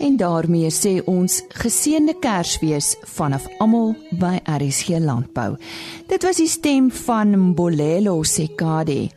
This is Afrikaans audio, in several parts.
En daarmee sê ons geseënde Kersfees vanaf almal by RSG Landbou. Dit was die stem van Mbolelo Sekade.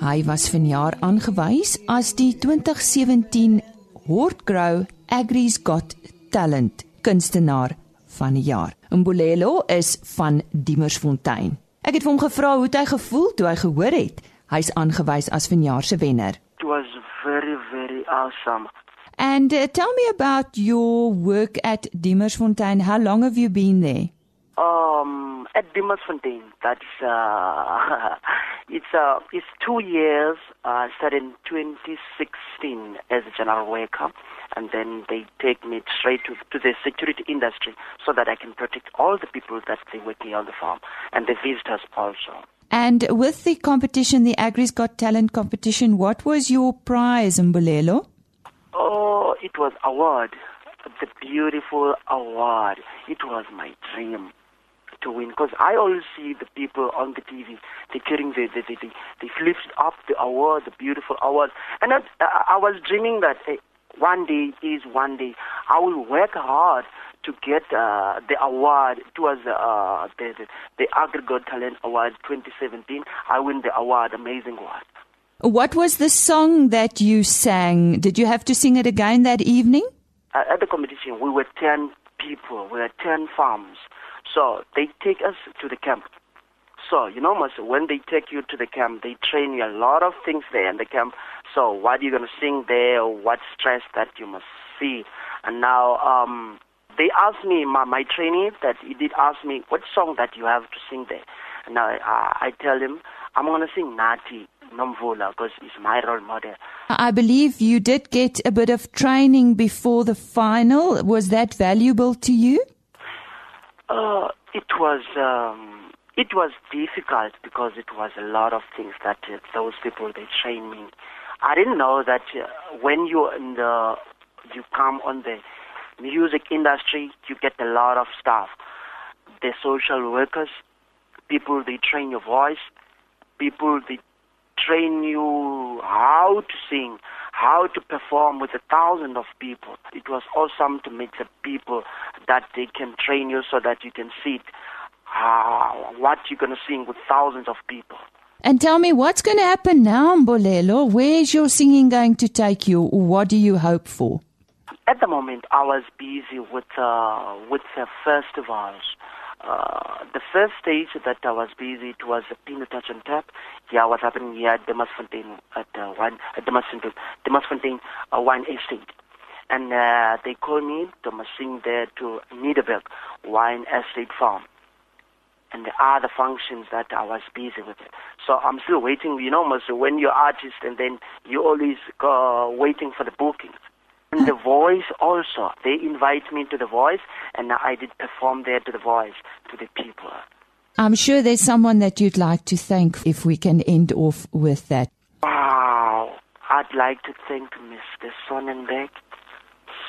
Hy was vanjaar aangewys as die 2017 Hortgrow Agri's Got Talent kunstenaar van die jaar. Mbolelo is van Diemersfontein. Ek het vir hom gevra hoe hy gevoel toe hy gehoor het hy's aangewys as vanjaar se wenner. It was very very awesome. And uh, tell me about your work at Diemersfontein. How long have you been there? Um, at Diemersfontein, that's uh, it's uh, it's two years. I uh, started in 2016 as a general worker, and then they take me straight to to the security industry so that I can protect all the people that they working on the farm and the visitors also. And with the competition, the Agri's Got Talent competition, what was your prize, Mbulelo? It was award, the beautiful award. It was my dream to win because I always see the people on the TV, they carrying the, the, the, the they lifted up the award, the beautiful award, and I, I was dreaming that hey, one day is one day I will work hard to get uh, the award. It was uh, the, the the Aggregate Talent Award 2017. I win the award, amazing award. What was the song that you sang? Did you have to sing it again that evening? Uh, at the competition, we were 10 people, we were 10 farms. So they take us to the camp. So, you know, when they take you to the camp, they train you a lot of things there in the camp. So, what are you going to sing there? What stress that you must see? And now, um, they asked me, my, my trainee, that he did ask me, what song that you have to sing there? And now I, I tell him, I'm going to sing Nati. Nomvula because he's my role model. I believe you did get a bit of training before the final. Was that valuable to you? Uh, it was um, it was difficult because it was a lot of things that uh, those people they trained me. I didn't know that uh, when you in the you come on the music industry, you get a lot of stuff. The social workers, people they train your voice, people they train you how to sing, how to perform with a thousand of people. It was awesome to meet the people that they can train you so that you can see how, what you're going to sing with thousands of people. And tell me, what's going to happen now, Mbolelo? Where's your singing going to take you? What do you hope for? At the moment, I was busy with uh, with the festivals. Uh, the first stage that I was busy, it was a Pinot Touch and Tap. Yeah, was happening here at Demasfontein, at uh, one, at Demasfontein, Demasfontein uh, Wine Estate. And uh, they called me to sing there to Niederberg Wine Estate Farm. And the other functions that I was busy with. So I'm still waiting, you know, when you're artist and then you always go waiting for the bookings. And the voice also. They invite me to the voice, and I did perform there to the voice, to the people. I'm sure there's someone that you'd like to thank if we can end off with that. Wow. I'd like to thank Mr. Sonnenberg,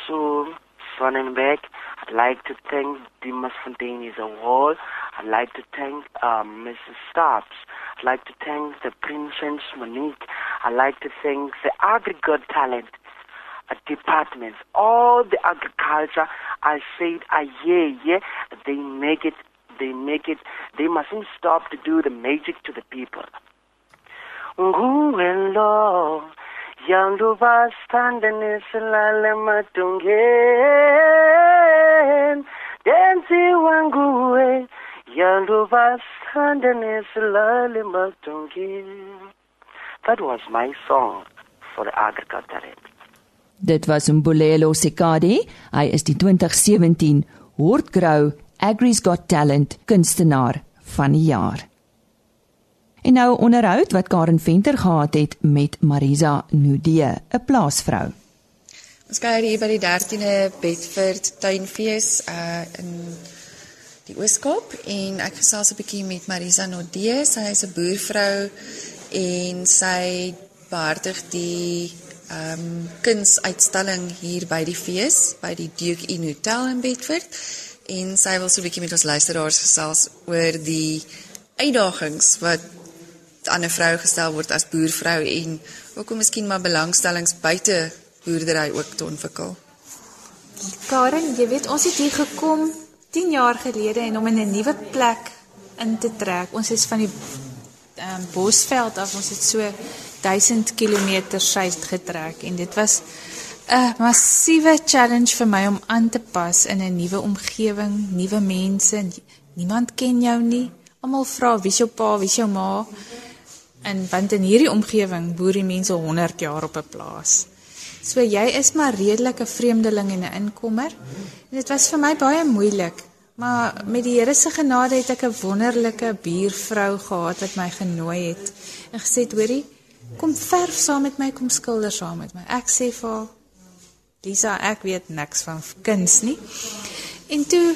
Sue Sonnenberg. I'd like to thank Dimas Fontaine as a whole. I'd like to thank um, Mrs. Stops. I'd like to thank the Princess Monique. I'd like to thank the aggregate talent departments, all the agriculture, I said, ah, yeah, yeah, they make it, they make it, they mustn't stop to do the magic to the people. Matungen, densi wanguwe, matungen. That was my song for the agriculture. Dit was Mbulelo Sekadi. Hy is die 2017 Hortgrow Agri's Got Talent kunstenaar van die jaar. En nou onderhoud wat Karen Venter gehad het met Marisa Nudee, 'n plaasvrou. Ons kuier hier by die 13de Bedford tuinfees uh in die Ooskaap en ek gesels 'n bietjie met Marisa Nudee. Sy is 'n boervrou en sy behartig die ehm um, kunsuitstalling hier by die fees by die Duke Inn Hotel in Bedford en sy wil so 'n bietjie met ons luisteraars gesels oor die uitdagings wat aan 'n vrou gestel word as boervrou en ook om miskien maar belangstellings buite boerdery ook te ontwikkel. Karen, jy weet ons het hier gekom 10 jaar gelede en om in 'n nuwe plek in te trek. Ons is van die ehm um, Bosveld af, ons het so 1000 km suid getrek en dit was 'n massiewe challenge vir my om aan te pas in 'n nuwe omgewing, nuwe mense. Niemand ken jou nie. Almal vra wie jou pa, wie jou ma. En want in hierdie omgewing boer die mense 100 jaar op 'n plaas. So jy is maar redelik 'n vreemdeling en 'n inkomer. En dit was vir my baie moeilik. Maar met die Here se genade het ek 'n wonderlike buurvrou gehad wat my genooi het en gesê het: "Hoorie, kom verf saam met my, kom skilder saam met my." Ek sê vir haar: "Lisa, ek weet niks van kuns nie." En toe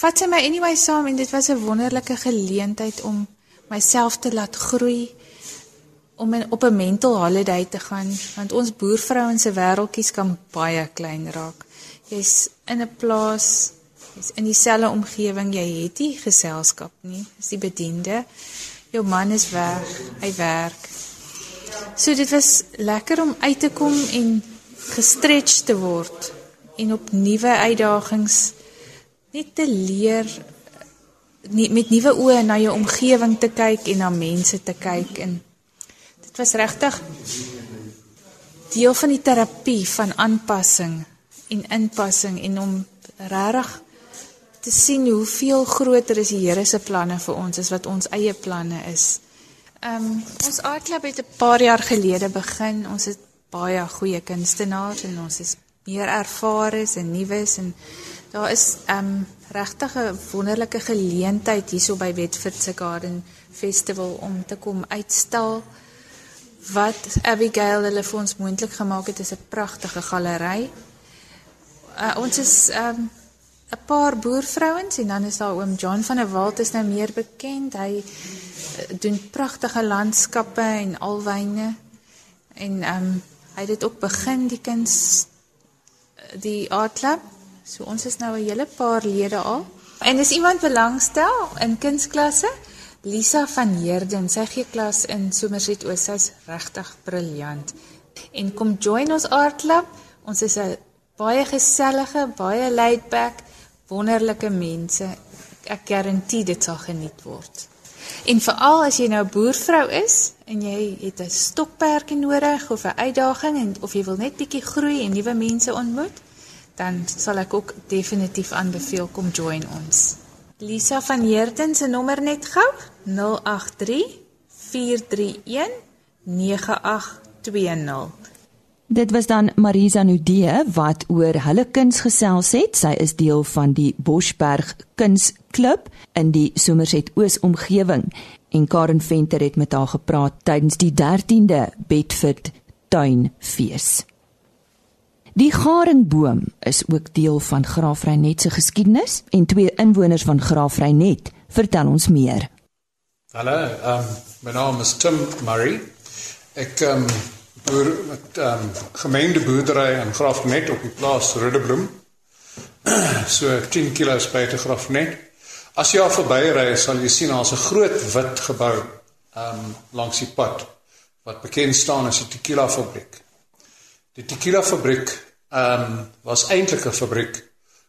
vat sy my anyway saam en dit was 'n wonderlike geleentheid om myself te laat groei om in, op 'n mental holiday te gaan want ons boervrouens se wêreltjies kan baie klein raak. Jy's in 'n plaas, jy's in dieselfde omgewing, jy het nie geselskap nie. Dis die bediende. Jou man is weg, hy werk. So dit was lekker om uit te kom en gestretch te word en op nuwe uitdagings net te leer nie, met nuwe oë na jou omgewing te kyk en na mense te kyk en dit was regtig deel van die terapie van aanpassing en inpassing en om regtig te sien hoeveel groter is die Here se planne vir ons as wat ons eie planne is. Ehm um, ons aardklub het 'n paar jaar gelede begin. Ons het baie goeie kunstenaars en ons is meer ervares en nuus en Daar is um regtig 'n wonderlike geleentheid hierso by Wetford se Garden Festival om te kom uitstal wat Abigail hulle vir ons moontlik gemaak het is 'n pragtige galery. Uh, ons is um 'n paar boervrouens en dan is daar oom John van der Walt is nou meer bekend. Hy doen pragtige landskappe en alwyne en um hy het dit ook begin die kuns die art club So ons is nou 'n hele paar lede al. En as iemand belangstel in kunsklasse, Lisa van Heerden, sy gee klas in Somerset Oos, sy's regtig briljant. En kom join ons art club. Ons is 'n baie gesellige, baie laid back, wonderlike mense. Ek garandeer dit sal geniet word. En veral as jy nou 'n boervrou is en jy het 'n stokperdjie nodig of 'n uitdaging en of jy wil net bietjie groei en nuwe mense ontmoet, dan sal ek ook definitief aanbeveel kom join ons. Lisa van Heerden se nommer net gou 083 431 9820. Dit was dan Marisa Nudee wat oor hulle kuns gesels het. Sy is deel van die Bosberg Kunsklub in die Somerset Oos omgewing en Karen Venter het met haar gepraat tydens die 13de Bedford Tuinfees. Die garingboom is ook deel van Graafreinet se geskiedenis en twee inwoners van Graafreinet vertel ons meer. Hallo, um, my naam is Tim Murray. Ek um, boer met um, gemeente boerdery in Graafreinet op die plaas Ruddebloem. so 10 km buite Graafreinet. As jy al verbyry, sal jy sien daar's 'n groot wit gebou um, langs die pad wat bekend staan as die Tequila fabriek. Die tequila fabriek ehm um, was eintlik 'n fabriek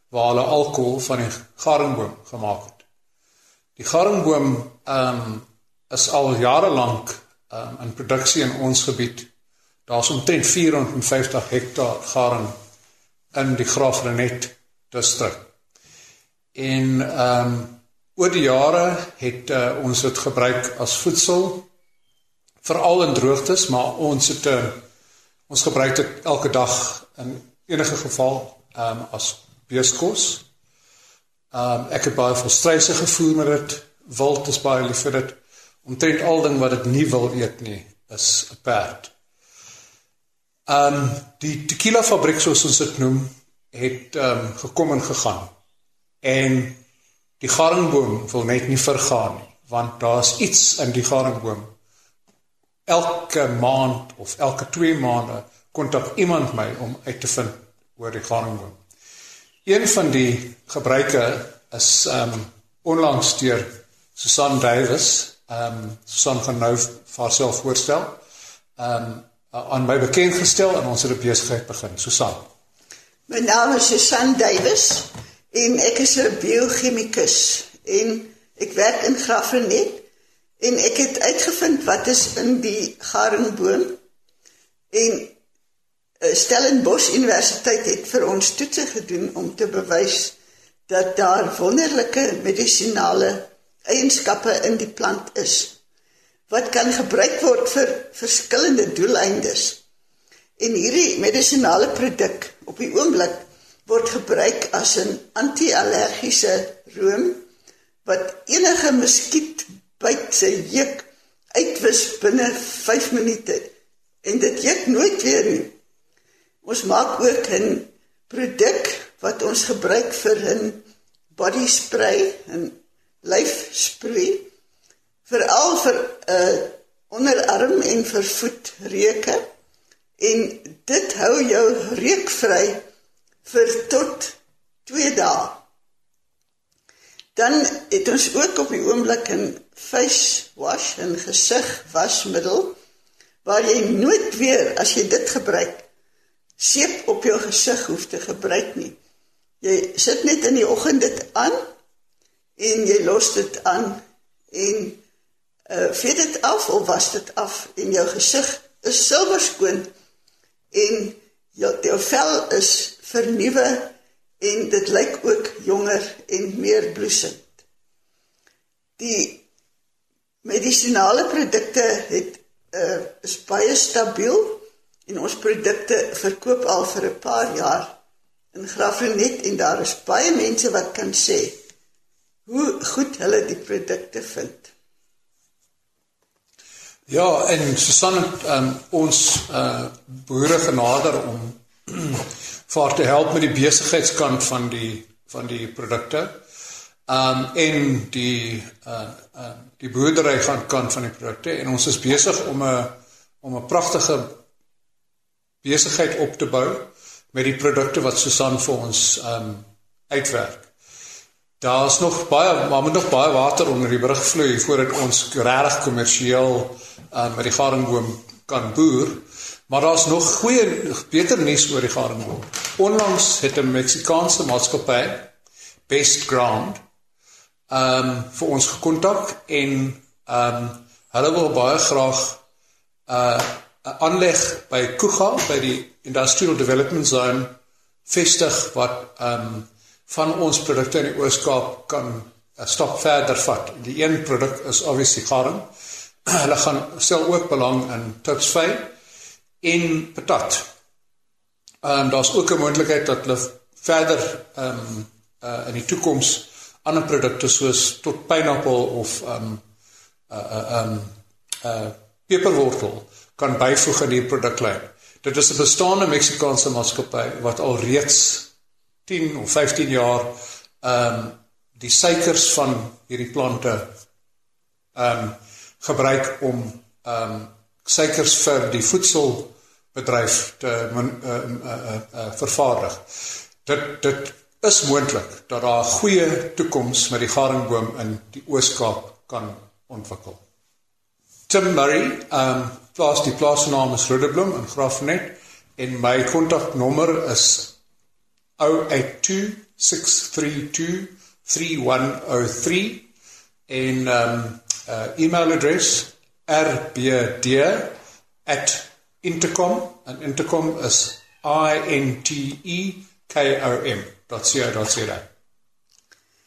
waar hulle alkohol van die garingboom gemaak het. Die garingboom ehm um, is al jare lank ehm um, in produksie in ons gebied. Daar's omtrent 450 hektaar garing in die Graafrenet distrik. En ehm um, oor die jare het uh, ons dit gebruik as voedsel veral in droogtes, maar ons het uh, Ons gebruik dit elke dag in enige geval ehm um, as beeskos. Ehm um, ek het baie volstryse gevoer met dit. Wild is baie lief vir dit. Omtrent al ding wat dit nie wil eet nie, is 'n perd. Ehm um, die tequila fabriek soos ons dit noem, het ehm um, gekom en gegaan. En die garingboom wil net nie vergaan nie, want daar's iets in die garingboom elke maand of elke 2 maande kontak iemand my om uit te vind oor die garingboom. Een van die gebruike is ehm um, onlangs deur Susan Davis, ehm um, Susan gaan nou vir haarself voorstel. Ehm um, aan my bekend gestel en ons het 'n besigheid begin. Susan. My naam is Susan Davies en ek is 'n biochemikus en ek werk in Graafrenet en ek het uitgevind wat is in die garingboom en eh, Stellenbosch Universiteit het vir ons toetse gedoen om te bewys dat daar wonderlike medisinale eienskappe in die plant is wat kan gebruik word vir verskillende doeleindes. En hierdie medisinale produk op die oomblik word gebruik as 'n anti-allergiese room wat enige muskiet byt se juk uitwis binne 5 minute en dit juk nooit weer nie. Ons maak ook 'n produk wat ons gebruik vir 'n body spray en lyfsprei veral vir uh, onderarm en vir voetreuke en dit hou jou reukvry vir tot 2 dae. Dan het ons ook op die oomblik 'n face wash en gesig wasmiddel waar jy nooit weer as jy dit gebruik seep op jou gesig hoef te gebruik nie. Jy sit net in die oggend dit aan en jy los dit aan en uh vee dit af of was dit af en jou gesig is silwerskoon en jou, jou vel is vernuwe en dit lyk ook jonger en meer bloesend. Die medisinale produkte het uh is baie stabiel en ons produkte verkoop al vir 'n paar jaar in Graafrenet en daar is baie mense wat kan sê hoe goed hulle die produkte vind. Ja, en Susan um, ons uh boere genader om vir te help met die besigheidskant van die van die produkte. Um en die uh uh die boerdery gaan kant van die produkte en ons is besig om 'n om 'n pragtige besigheid op te bou met die produkte wat Susan vir ons um uitwerk. Daar's nog baie maar moet nog baie water onder die brug vloei voordat ons regtig kommersieel um met die garingboom kan boer. Maar daar's nog goeie beter nuus oor die garingboom. Onlangs het 'n Meksikaanse maatskappy Best Ground ehm um, vir ons gekontak en ehm um, hulle wil baie graag 'n uh, aanleg by Kuga by die Industrial Development Zone vestig wat ehm um, van ons produkte in die Oos-Kaap kan 'n stap verder vat. Die een produk is obviously garing. hulle gaan stel ook belang in tipsvy en patat. Ehm um, daar's ook 'n moontlikheid dat hulle verder ehm um, uh in die toekoms ander produkte soos tot pineappel of ehm um, uh ehm uh, uh peperwortel kan byvoeg aan die produklyn. Dit is 'n bestaande Meksikaanse maatskappy wat al reeds 10 of 15 jaar ehm um, die suikers van hierdie plante ehm um, gebruik om ehm um, suikers vir die voedselbedryf te uh, uh, uh, uh, vervaardig. Dit dit is moontlik dat daar 'n goeie toekoms met die garingboom in die Oos-Kaap kan ontwikkel. Tim Murray, ehm um, plaas die plaasnaam is Rodeblom in Graafnet en my kontaknommer is 082 632 3103 en um, uh, e-mailadres rbd@intercom en intercom is i n t e k o m .co.za.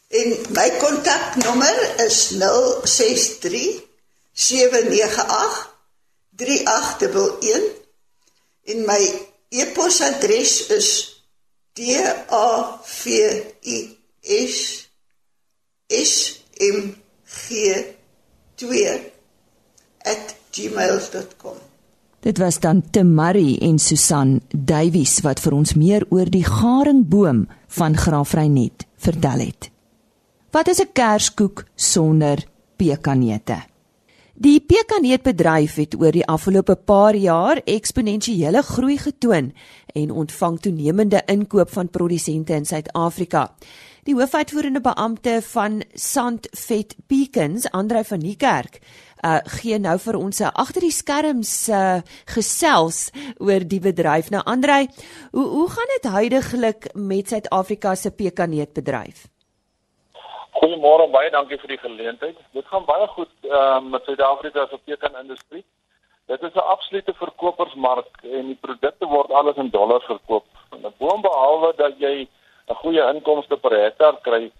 En my kontaknommer is 063 798 3811 en my e-posadres is d a v i s s m g 2 @gmail.com. Dit was dan Tim Murray en Susan Davies wat vir ons meer oor die garingboom van Graafreinet vertel het. Wat is 'n kerskoek sonder pekanneute? Die pekaneetbedryf het oor die afgelope paar jaar eksponensiële groei getoon en ontvang toenemende inkoop van produsente in Suid-Afrika. Die hoofuitvoerende beampte van Sandvet Peekins, Andrei van Niekerk, uh gee nou vir ons 'n agter die skerms uh gesels oor die bedryf. Nou Andrei, hoe hoe gaan dit huidigelik met Suid-Afrika se pekaneetbedryf? Goeiemôre, baie dankie vir die geleentheid. Dit gaan baie goed uh, met Suid-Afrika se pekanindustrie. Dit is 'n absolute verkopersmark en die produkte word alles in dollars verkoop. En boonbehalwe dat jy 'n goeie inkomste per hektaar kry,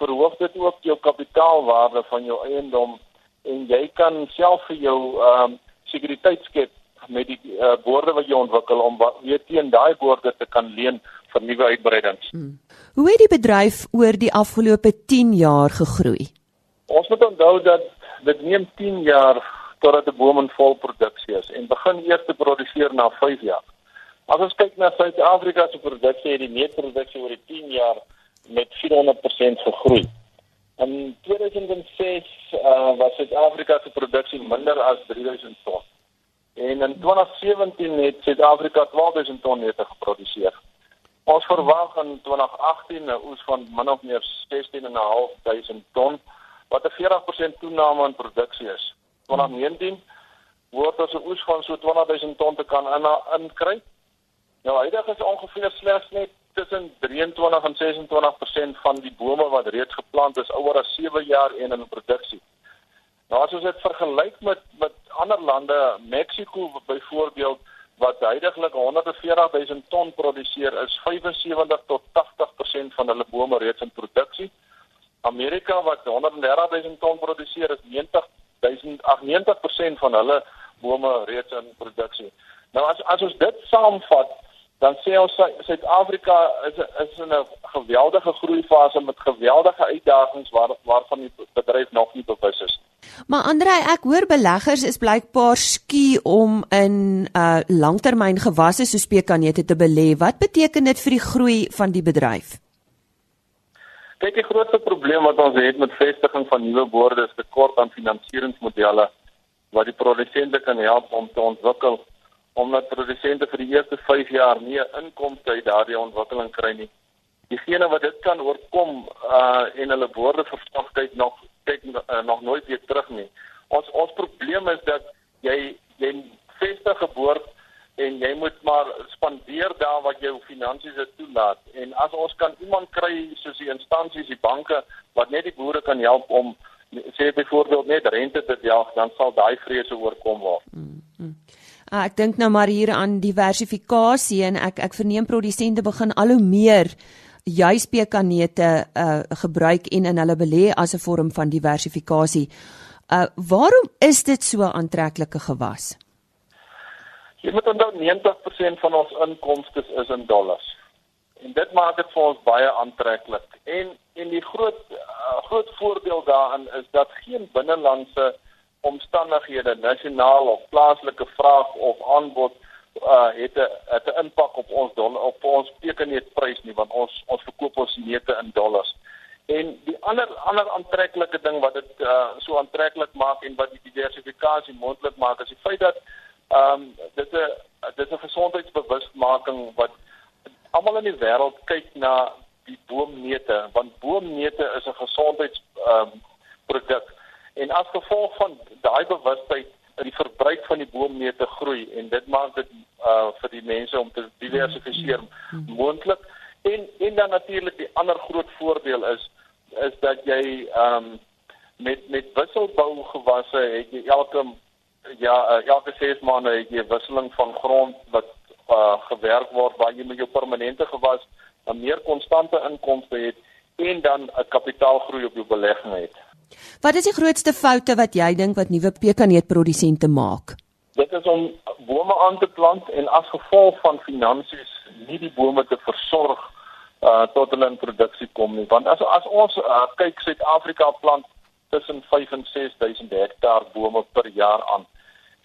verhoog dit ook jou kapitaalwaarde van jou eiendom en jy kan self vir jou ehm um, sekuriteit skep met die uh, boorde wat jy ontwikkel om weer teen daai boorde te kan leen vir nuwe uitbreidings. Hmm. Hoe het die bedryf oor die afgelope 10 jaar gegroei? Ons moet onthou dat dit neem 10 jaar totdat 'n boom in volproduksie is en begin eers te produseer na 5 jaar. As ons kyk na Suid-Afrika se produksie, het die neetproduksie oor die 10 jaar met 400% gegroei. In 2006 uh, was Suid-Afrika se produksie minder as 3000 ton. En in 2017 het Suid-Afrika 12000 ton neute geproduseer. Ons verwag in 2018 'n oes van min of meer 16500 ton wat 'n 40% toename in produksie is. 2019 word ons 'n oes van so 20000 ton te kan in inkry. Nou huidig is ongeveer slegs net tussen 23 en 26% van die bome wat reeds geplant is ouer as 7 jaar en in produksie. Nou as ons dit vergelyk met met ander lande, Mexiko byvoorbeeld wat heidaglik 140 000 ton produseer, is 75 tot 80% van hulle bome reeds in produksie. Amerika wat 130 000 ton produseer, is 90 000 van hulle bome reeds in produksie. Nou as as ons dit saamvat, dan sê ons Suid-Afrika is is in 'n geweldige groeifase met geweldige uitdagings waar waarvan die bedryf nog nie bewus is. Maar Andre, ek hoor beleggers is blykbaar skie om in 'n uh, langtermyn gewasse soos pekanete te belê. Wat beteken dit vir die groei van die bedryf? Kyk, die grootste probleem wat ons het met vestiging van nuwe boorde is tekort aan finansieringsmodelle wat die produsente kan help om te ontwikkel omdat produsente vir die eerste 5 jaar nie 'n inkomste uit daardie ontwikkeling kry nie. Diegene wat dit kan oorkom uh en hulle woorde verstandheid nog kyk uh, nog nooit weer terug nie. Ons ons probleem is dat jy jy vestig geboord en jy moet maar spandeer daar wat jou finansies dit toelaat. En as ons kan iemand kry soos die instansies, die banke wat net die boere kan help om sê byvoorbeeld net rente te jaag, dan sal daai vrese oorkom word. Mm -hmm. Uh, ek dink nou maar hier aan diversifikasie en ek ek verneem produsente begin al hoe meer juis pekanete uh gebruik en in hulle belê as 'n vorm van diversifikasie. Uh waarom is dit so 'n aantreklike gewas? Jy moet onthou 90% van ons inkomste is in dollars. En dit maak dit vir ons baie aantreklik. En en die groot uh, groot voordeel daarin is dat geen binnelandse omstandighede nasionaal of plaaslike vraag of aanbod uh het 'n het 'n impak op ons dollar op ons tekenneetprys nie want ons ons verkoop ons neute in dollars. En die ander ander aantreklike ding wat dit uh so aantreklik maak en wat die diversifikasie moontlik maak is die feit dat ehm um, dit 'n dit is 'n gesondheidsbewustmaking wat almal in die wêreld kyk na die boomneute want boomneute is 'n gesondheids ehm um, produk En as gevolg van daai bewustheid die verbruik van die boomneute groei en dit maak dit uh vir die mense om te diversifiseer moontlik. En en dan natuurlik die ander groot voordeel is is dat jy um met met wisselbou gewasse het jy elke ja uh, elke 6 maande het jy wisseling van grond wat uh gewerk word waar jy met jou permanente gewas 'n meer konstante inkomste het en dan 'n kapitaalgroei op jou belegging het. Wat is die grootste foute wat jy dink wat nuwe pekaneetprodusente maak? Dit is om bome aan te plant en as gevolg van finansies nie die bome te versorg uh tot hulle in produksie kom nie. Want as as ons uh, kyk Suid-Afrika plant tussen 5 en 6000 hektaar bome per jaar aan.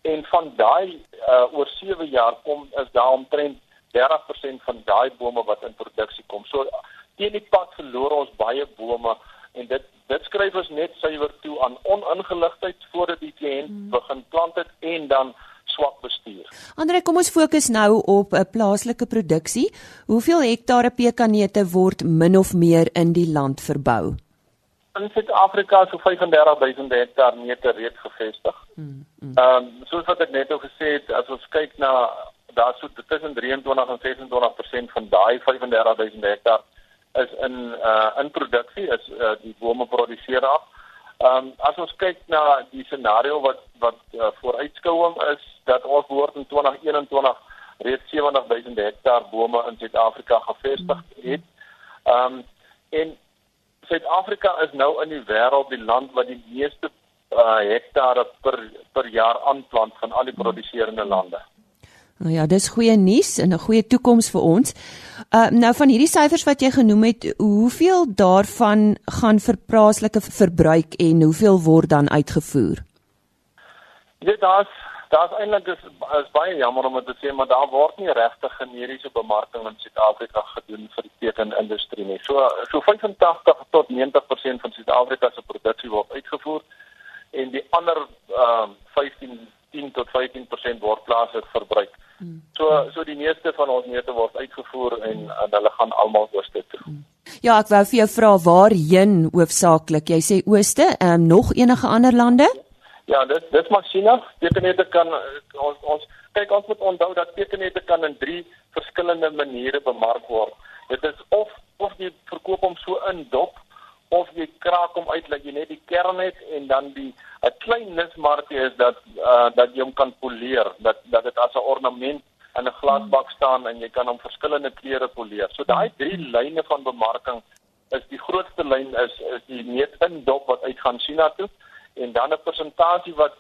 En van daai uh oor 7 jaar kom is daar omtrent 30% van daai bome wat in produksie kom. So teen die pad verloor ons baie bome en dit dit skryf ons net suiwer toe aan oningeligtheid voordat die kliënt hmm. begin plant het en dan swak bestuur. Andre, kom ons fokus nou op 'n plaaslike produksie. Hoeveel hektare pekanneute word min of meer in die land verbou? in Suid-Afrika so 35000 hektaar neute reeds gevestig. Hmm, hmm. Ehm mm, mm. um, soos wat ek net al gesê het, as ons kyk na daar so tussen 23 en 26% van daai 35000 hektaar is in uh in produksie is uh, die bome produseer af. Ehm um, as ons kyk na die scenario wat wat uh, vooruitskouing is dat ons behoort in 2021 reeds 70000 hektaar bome in Suid-Afrika gevestig het. Ehm um, en Suid-Afrika is nou in die wêreld die land wat die meeste uh, hektare per per jaar aanplant van al die produserende lande. Nou ja, dis goeie nuus en 'n goeie toekoms vir ons. Uh nou van hierdie syfers wat jy genoem het, hoeveel daarvan gaan vir plaaslike verbruik en hoeveel word dan uitgevoer? Dit daar's daar's eintlik is, is baie jammer om dit te sê, maar daar word nie regtig generiese bemarking in Suid-Afrika gedoen vir die tekenindustrie nie. So so 85 tot 90% van Suid-Afrika se produksie word uitgevoer en die ander ehm uh, 15 10 tot 15% word plaaslik verbruik. Hmm. So so die meeste van ons neute word uitgevoer en, en hulle gaan almal ooste toe. Hmm. Ja, ek wou vir jou vra waarheen hoofsaaklik. Jy sê ooste, ehm um, nog enige ander lande? Ja. Dit dit maak sin af. Tekenete kan ons ons kyk ons moet onthou dat tekenete kan in drie verskillende maniere bemark word. Dit is of of jy verkoop hom so in dop of jy kraak hom uit dat jy net die kern het en dan die 'n klein nismarkie is dat uh, dat jy hom kan poleer, dat dat dit as 'n ornament in 'n glasbak staan en jy kan hom verskillende kleure poleer. So daai drie lyne van bemarking is die grootste lyn is is die neet in dop wat uitgaan China toe en dan 'n persentasie wat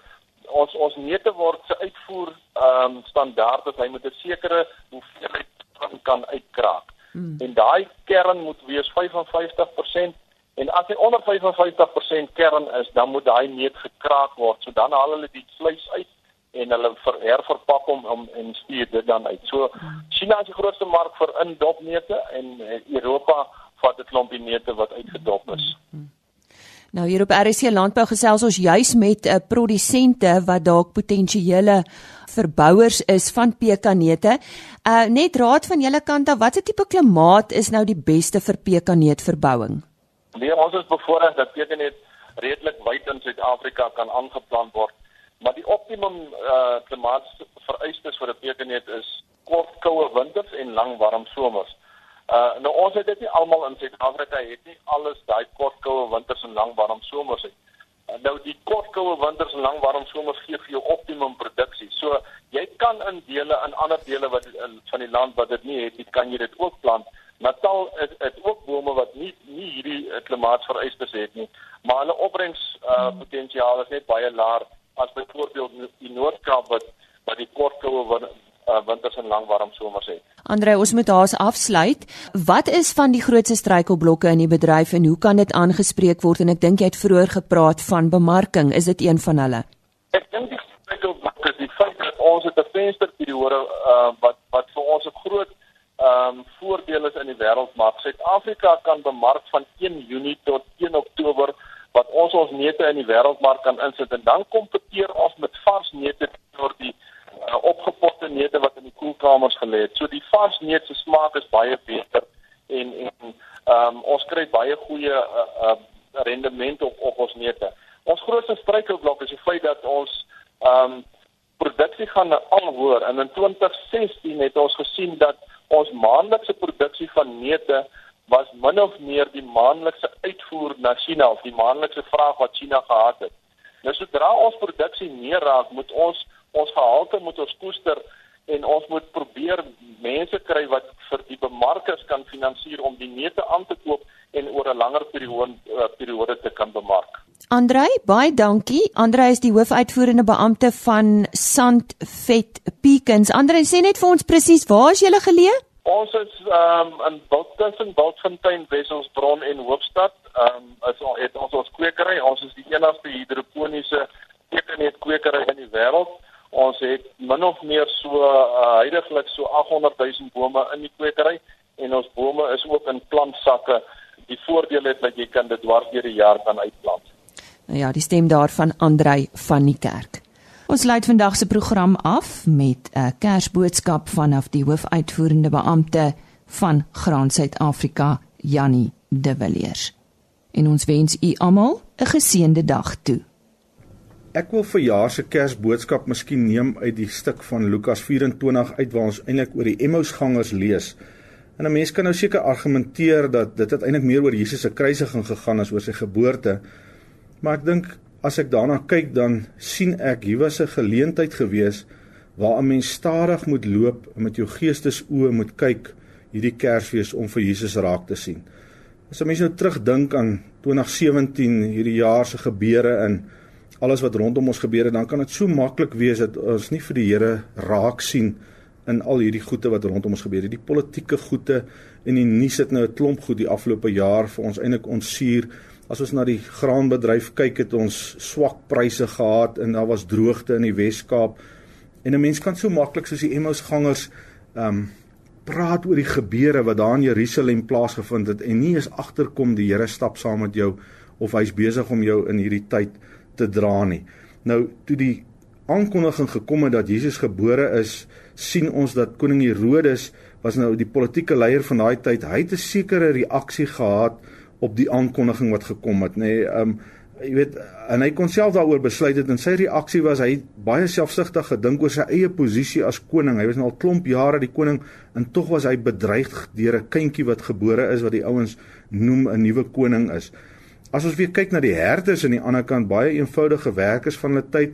ons ons neute word se uitvoer ehm um, standaard is hy moet 'n sekere hoeveelheid kan kan uitkraak. Hmm. En daai kern moet wees 55% en as hy onder 55% kern is, dan moet daai neut gekraak word. So dan haal hulle die vleis uit en hulle herverpak hom om en stuur dit dan uit. So. China is die grootste mark vir indopneute en Europa vat 'n klompie neute wat uitgedop is. Nou hier op RC Landbou gesels ons juis met 'n uh, produsente wat dalk potensiële verbouers is van pekanneute. Uh net raad van julle kant af, watter tipe klimaat is nou die beste vir pekanneutverbouing? Nee, ons is bevoorreg dat pekanneut redelik wyd in Suid-Afrika kan aangeplant word, maar die optimum uh klimaat vereistes vir 'n pekanneut is kort koue winters en lang warm somers. Uh nou ons het dit nie almal in Suid-Afrika het nie alles daai kort koue winters en lang warm somers het. Uh, nou die kort koue winters en lang warm somers gee vir jou optimum produksie. So jy kan in dele in ander dele wat in van die land wat dit nie het, jy kan jy dit ook plant. Natal het, het ook bome wat nie nie hierdie uh, klimaatsvereistes het nie, maar hulle opbrengs uh potensiaal is net baie laer as byvoorbeeld die Noord-Kaap wat wat die kort koue uh, winters en lang warm somers het. Andre, ons moet haas afsluit. Wat is van die grootste struikelblokke in die bedryf en hoe kan dit aangespreek word? En ek dink jy het vroeër gepraat van bemarking. Is dit een van hulle? Ek dink die struikelblokke is die feit dat ons het 'n vensterperiode uh, wat wat vir ons 'n groot ehm um, voordeel is in die wêreldmark. Suid-Afrika kan bemark van 1 Junie tot 1 Oktober wat ons ons neute in die wêreldmark kan insit en dan kompeteer ons met vars neute teenoor die uh, opgepotte neute wat in die koelkamers gelê het. So die vars neut se smaak is baie beter en en ehm um, ons kry baie goeie uh, uh, rendement op op ons neute. Ons grootste struikelblok is die feit dat ons ehm um, produksie gaan al hoër en in 2016 het ons gesien dat ons maandelikse produksie van neute was min of meer die maandelikse uitvoer na China of die maandelikse vraag wat China gehad het. Nou sodra ons produksie meer raak, moet ons ons gehalte moet ons koester en ons moet probeer mense kry wat vir die bemarkers kan finansier om die neute aan te koop en oor 'n langer periode uh, periode te kan bemark. Andrei, baie dankie. Andrei is die hoofuitvoerende beampte van Sandvet Peakins. Andrei, sê net vir ons presies waar is julle geleë? Ons is um, in Bultfontein, Bultfontein, Wesselsbron en Hoofstad. Ehm um, is het ons ons kwekery. Ons is die enigste hidroponiese tekennet kwekery in die wêreld. Ons het min of meer so uh, heidaglik so 800 000 bome in die kwekery en ons bome is ook in plantsakke. Die voordeel is dat jy kan dit dwars deur die jaar kan uitplant. Ja, die stem daarvan Andrei van die kerk. Ons lei vandag se program af met 'n kersboodskap vanaf die hoofuitvoerende beampte van Graan Suid-Afrika, Jannie De Villiers. en ons wens u almal 'n geseënde dag toe. Ek wil vir jaar se Kersboodskap miskien neem uit die stuk van Lukas 24 uit waar ons eintlik oor die Emmausgangers lees. En 'n mens kan nou seker argumenteer dat dit eintlik meer oor Jesus se kruisiging gegaan as oor sy geboorte. Maar ek dink as ek daarna kyk dan sien ek hier was 'n geleentheid gewees waar 'n mens stadig moet loop en met jou geestesoë moet kyk hierdie Kersfees om vir Jesus raak te sien. As 'n mens nou terugdink aan 2017 hierdie jaar se gebeure in alles wat rondom ons gebeur het, dan kan dit so maklik wees dat ons nie vir die Here raak sien in al hierdie goeie wat rondom ons gebeur het. Die politieke goeie en die nuus het nou 'n klomp goed die afgelope jaar vir ons eintlik ontsuur. As ons na die graanbedryf kyk, het ons swak pryse gehad en daar was droogte in die Wes-Kaap. En 'n mens kan so maklik soos die Emmausgangers ehm um, praat oor die gebeure wat daar in Jerusalem plaasgevind het en nie eens agterkom die Here stap saam met jou of hy's besig om jou in hierdie tyd te dra nie. Nou toe die aankondiging gekom het dat Jesus gebore is, sien ons dat koning Herodes was nou die politieke leier van daai tyd. Hy het 'n sekere reaksie gehad op die aankondiging wat gekom het, nê. Nee, um jy weet en hy kon self daaroor besluit het en sy reaksie was hy baie selfsugtig gedink oor sy eie posisie as koning. Hy was nou al klomp jare die koning en tog was hy bedreig deur 'n kindjie wat gebore is wat die ouens noem 'n nuwe koning is. As ons weer kyk na die herders aan die ander kant, baie eenvoudige werkers van hulle tyd,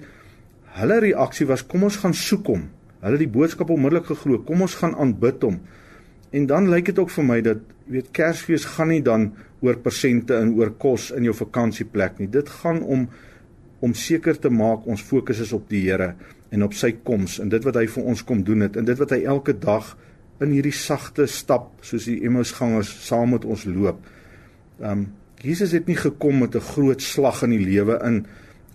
hulle reaksie was kom ons gaan soek hom. Hulle het die boodskap onmiddellik geglo, kom ons gaan aanbid hom. En dan lyk dit ook vir my dat weet Kersfees gaan nie dan oor persente en oor kos in jou vakansieplek nie. Dit gaan om om seker te maak ons fokus is op die Here en op sy koms en dit wat hy vir ons kom doen het en dit wat hy elke dag in hierdie sagte stap soos die Emmausgangers saam met ons loop. Um Jesus het nie gekom met 'n groot slag in die lewe in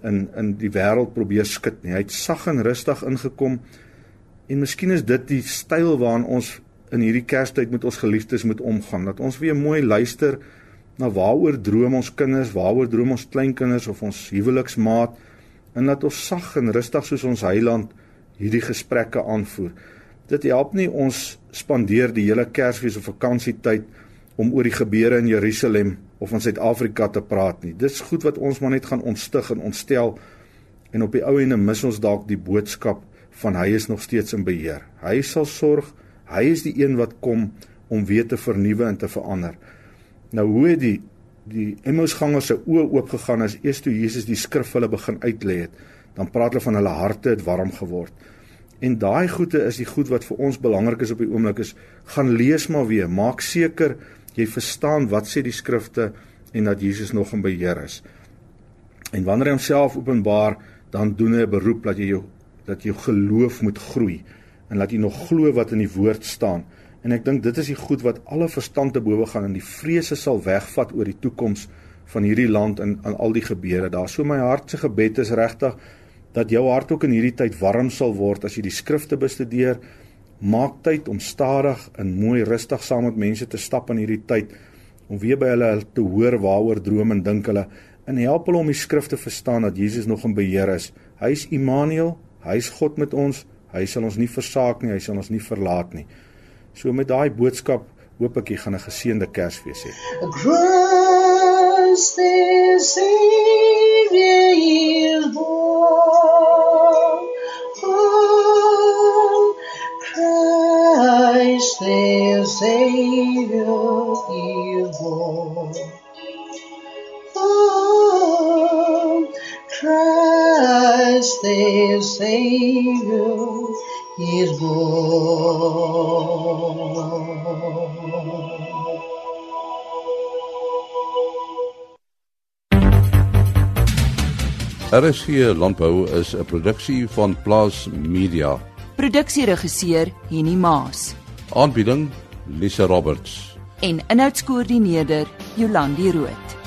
in in die wêreld probeer skud nie. Hy het sag en rustig ingekom. En miskien is dit die styl waarin ons in hierdie Kerstyd met ons geliefdes moet omgaan. Dat ons weer mooi luister na waaroor droom ons kinders, waaroor droom ons kleinkinders of ons huweliksmaat en dat ons sag en rustig soos ons Heiland hierdie gesprekke aanvoer. Dit help nie ons spandeer die hele Kersfees of vakansietyd om oor die gebeure in Jerusalem of in Suid-Afrika te praat nie. Dis goed wat ons maar net gaan ontstig en ontstel en op die ou ende mis ons dalk die boodskap van hy is nog steeds in beheer. Hy sal sorg Hy is die een wat kom om weer te vernuwe en te verander. Nou hoe die die Emmausgangers se oë oop gegaan as eers toe Jesus die skrif hulle begin uitlê het, dan praat hulle van hulle harte het warm geword. En daai goede is die goed wat vir ons belangrik is op die oomblik is gaan lees maar weer, maak seker jy verstaan wat sê die skrifte en dat Jesus nog in beheer is. En wanneer hy homself openbaar, dan doen hy 'n beroep dat jy jou dat jou geloof moet groei en laat jy nog glo wat in die woord staan. En ek dink dit is die goed wat alle verstand te bowe gaan en die vrese sal wegvat oor die toekoms van hierdie land en aan al die gebeure. Daar so my hart se gebed is regtig dat jou hart ook in hierdie tyd warm sal word as jy die skrifte bestudeer. Maak tyd om stadig en mooi rustig saam met mense te stap in hierdie tyd om weer by hulle te hoor waaroor droom en dink hulle en help hulle om die skrifte verstaan dat Jesus nog in beheer is. Hy's Immanuel, hy's God met ons. Hy sal ons nie versaak nie, hy sal ons nie verlaat nie. So met daai boodskap hoop ek jy gaan 'n geseënde Kersfees hê. Christ the Savior is born. Oh, Christ the Savior is born. The Savior is born. RSG Landbou is 'n produksie van Plaas Media. Produksieregisseur Henny Maas. Aanbieding Lisa Roberts. En inhoudskoördineerder Jolandi Root.